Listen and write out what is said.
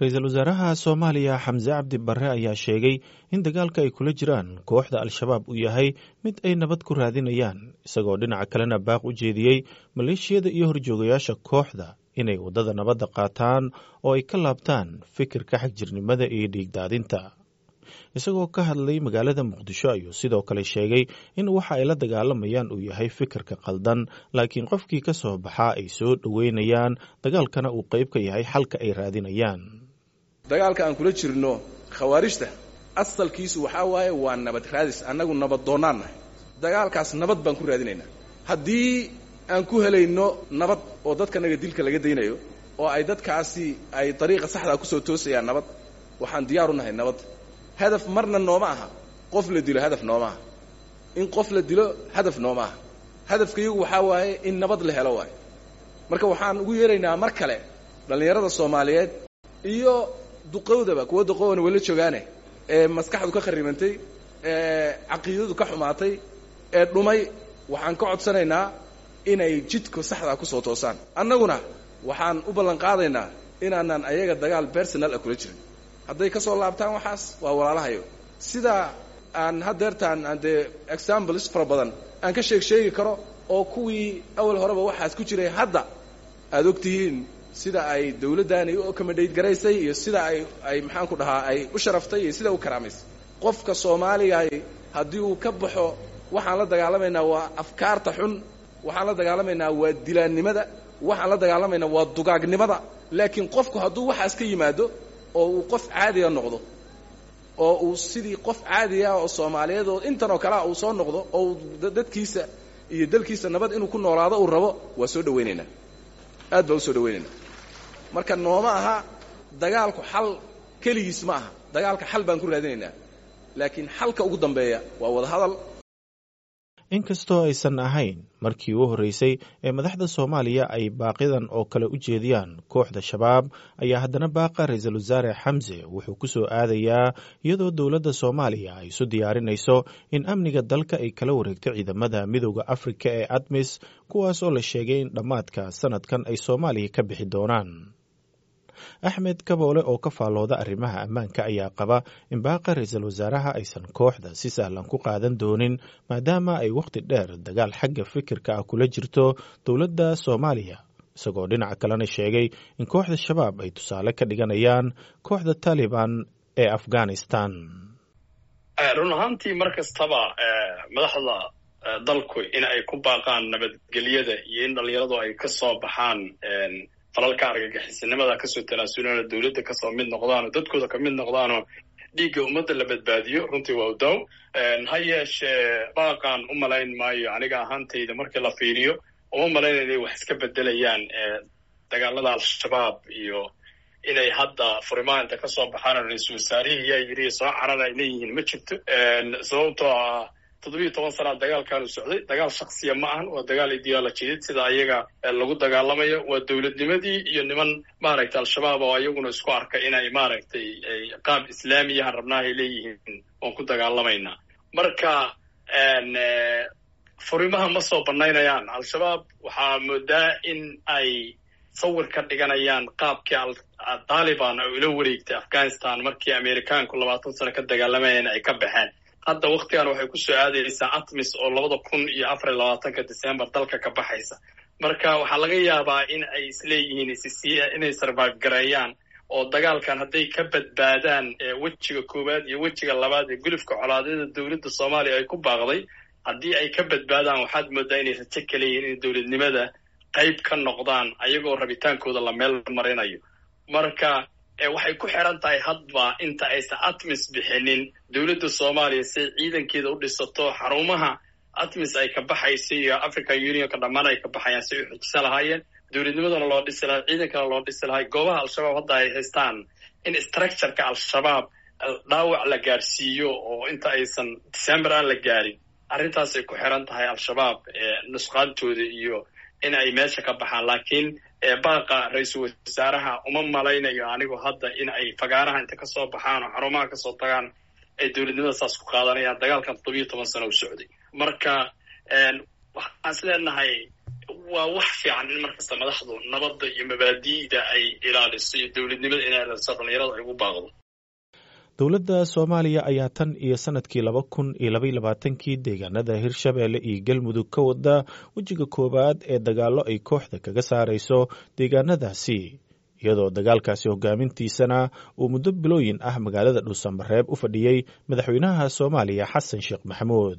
ra'iisul wasaaraha soomaaliya xamse cabdi barre ayaa sheegay in dagaalka ay kula jiraan kooxda al-shabaab uu yahay mid ay nabad ku raadinayaan isagoo dhinaca kalena baaq u jeediyey maleeshiyada iyo horjoogayaasha kooxda inay waddada nabadda qaataan oo ay ka laabtaan fikirka xagjirnimada iyo dhiigdaadinta. Isagoo ka hadlay magaalada muqdisho ayuu sidoo kale sheegay in waxa ay la dagaalamayaan uu yahay fikirka qaldan laakiin qofkii ka soo baxaa ay soo dhoweynayaan dagaalkana uu qayb ka yahay xalka ay raadinayaan dagaalka aan kula jirno khawaarijta asalkiisu waxaa waaye waa nabad raadis annagu nabad doonnaan nahay. Dagaalkaas nabad baan ku raadinaynaa haddii aan ku helayno nabad oo dadkanaga dilka laga daynayo oo ay dadkaasi ay dariiqa saxdaa ku soo toosayaan nabad waxaan diyaar u nahay nabad. Hadaf marna nooma aha. Qof la dilo hadaf nooma aha. In qof la dilo hadaf nooma aha. Hadafkayagu waxaa waaye in nabad la helo waayo marka waxaan ugu yeeraynaa mar kale dhallinyarada soomaaliyeed iyo duqowdaba kuwa duqowana wala joogaane ee maskaxdu ka kharrimantay ee caqiidadu ka xumaatay ee dhumay waxaan ka codsanaynaa inay jidka saxdaa ku soo toosaan. Annaguna waxaan u ballan qaadaynaa inaanaan ayaga dagaal bersonal ah kula jirin. Hadday ka soo laabtaan waxaas waa walaalahayo. Sidaa aan haddeertaan aan dee examples fara badan aan ka sheeg sheegi karo oo kuwii awal horeba waxaas ku jiray hadda aada og tihiin sida ay dawladdaani u accommodate garaysay iyo sida ay ay maxaan ku dhahaa ay u sharaftay iyo sida u karaamaysay qofka soomaaligaay haddii uu ka baxo waxaan la dagaalamaynaa waa afkaarta xun waxaan la dagaalamaynaa waa dilaannimada waxaan la dagaalamaynaa waa dugaagnimada laakiin qofku hadduu waxaas ka yimaado oo uu qof caadiga noqdo oo uu sidii qof caadiga oo soomaaliyeed oo intan oo kalea uu soo noqdo oo dadkiisa iyo dalkiisa nabad inuu ku noolaado uu rabo waa soo dhawaynaynaa aad baa u soo dhawaynaynaa marka nooma aha dagaalku xal keligiis ma aha. Dagaalka xal baan ku raadinaynaa. Laakiin xalka ugu dambeeya waa wadahadal inkastoo aysan ahayn markii u horreysay ee madaxda soomaaliya ay baaqidan oo kale u jeediyaan kooxda shabaab ayaa haddana baaqa ra'iisul wasaare xamse wuxuu ku soo aadayaa iyadoo dowladda soomaaliya ay isu diyaarinayso in amniga dalka ay kala wareegto ciidamada midooda afrika ee admis kuwaas oo la sheegay in dhammaadka sanadkan ay soomaaliya ka bixi doonaan axmed kaboole oo ka faallooda arrimaha ammaanka ayaa qaba in baaqa ra'iisul wasaaraha aysan kooxda si sahlan ku qaadan doonin maadaama ay wakhti dheer dagaal xagga fikirka ah kula jirto dowladda soomaaliya. Isagoo dhinaca kalena sheegay in kooxda shabaab ay tusaale ka dhiganayaan kooxda taliban ee afghanistan. Run ahaantii mar kastaba madaxda dalku in ay ku baaqaan nabadgelyada iyo in dhallinyaradu ay ka soo baxaan falalka argagixisinimada ka soo tanaasulana dowladda ka soo mid noqdaanoo dadkooda ka mid noqdaanoo dhiigga ummadda la badbaadiyo runtii waa udaw ha yeeshee baaqaan u malayn maayo aniga ahaantayda markii la fiiriyo uma malayn inay wax iska bedelayaan dagaalada al-shabaab iyo inay hadda furimaanta ka soo baxaan ra'iisul wasaarihii yaa yidhi soo carar ay leeyihiin ma jirto. Sababtoo ah toddobiyo toban sanaa dagaalkaanu socday dagaal shaksiya ma ahan waa dagaal ideolojiyad sida ayaga lagu dagaalamayo waa dowladnimadii iyo niman maaragtay al-shabaab oo ayaguna isku arka inay maaragtay qaab islaamiyahan rabnaa ay leeyihiin waan ku dagaalamaynaa. Marka furimaha ma soo banaynayaan al-shabaab waxaa moodaa in ay sawir ka dhiganayaan qaabkii taliban ay ula wareegtay afghanistan markii amerikaanku labaatan sano ka dagaalamayeen ay ka baxeen hadda waktigan waxay ku soo aadaysaa atmis oo labada kun iyo afar iyo labaatanka december dalka ka baxaysa. Marka waxaa laga yaabaa in ay isleeyihiin inay survive gareeyaan oo dagaalkan hadday ka badbaadaan wejiga koowaad iyo wejiga labaad ee gulufka colaadyada dowladda soomaaliya ay ku baaqday haddii ay ka badbaadaan waxaad moodaa inay rajo ka leeyihiin inay dowladnimada qayb ka noqdaan ayagoo rabitaankooda la meel marinayo. Marka waxay ku xiran tahay hadba inta aysan atmis bixinin. Dowladda soomaaliya siay ciidankeeda u dhisato xarumaha atmis ay ka baxaysa iyo african unionka dhammaan ay ka baxayaan si ay u xujisan lahaayeen. Dowladnimadana loo dhisi lahay ciidankana loo dhisi lahay goobaha al-shabaab hadda ay haystaan in structureka al-shabaab dhaawac la gaarsiiyo oo inta aysan december aan la gaarin. Arrintaasay ku xiran tahay al-shabaab nusqaantooda iyo in ay meesha ka baxaan. Laakiin baaqa ra'iisul wasaaraha uma malaynayo anigu hadda in ay fagaaraha inta ka soo baxaan oo xarumaha ka soo tagaan ay dowladnimada saas ku qaadanayaan dagaalkan toddobiyo toban sano u socday. Marka waxaan is leenahay waa wax fiican in markasta madaxdu nabadda iyo mabaadi'da ay ilaaliso iyo dowladnimada inay ilaaliso dhallinyarada ay ugu baaqdo dowladda soomaaliya ayaa tan iyo sannadkii laba kun iyo labaiy labaatankii deegaanada hirshabeelle iyo galmudug ka wada wejiga koowaad ee dagaallo ay kooxda kaga saarayso deegaanadaasi iyadoo dagaalkaasi hogaamintiisana uu muddo bilooyin ah magaalada dhuusamareeb u fadhiyey madaxweynaha soomaaliya xasan sheekh maxamuud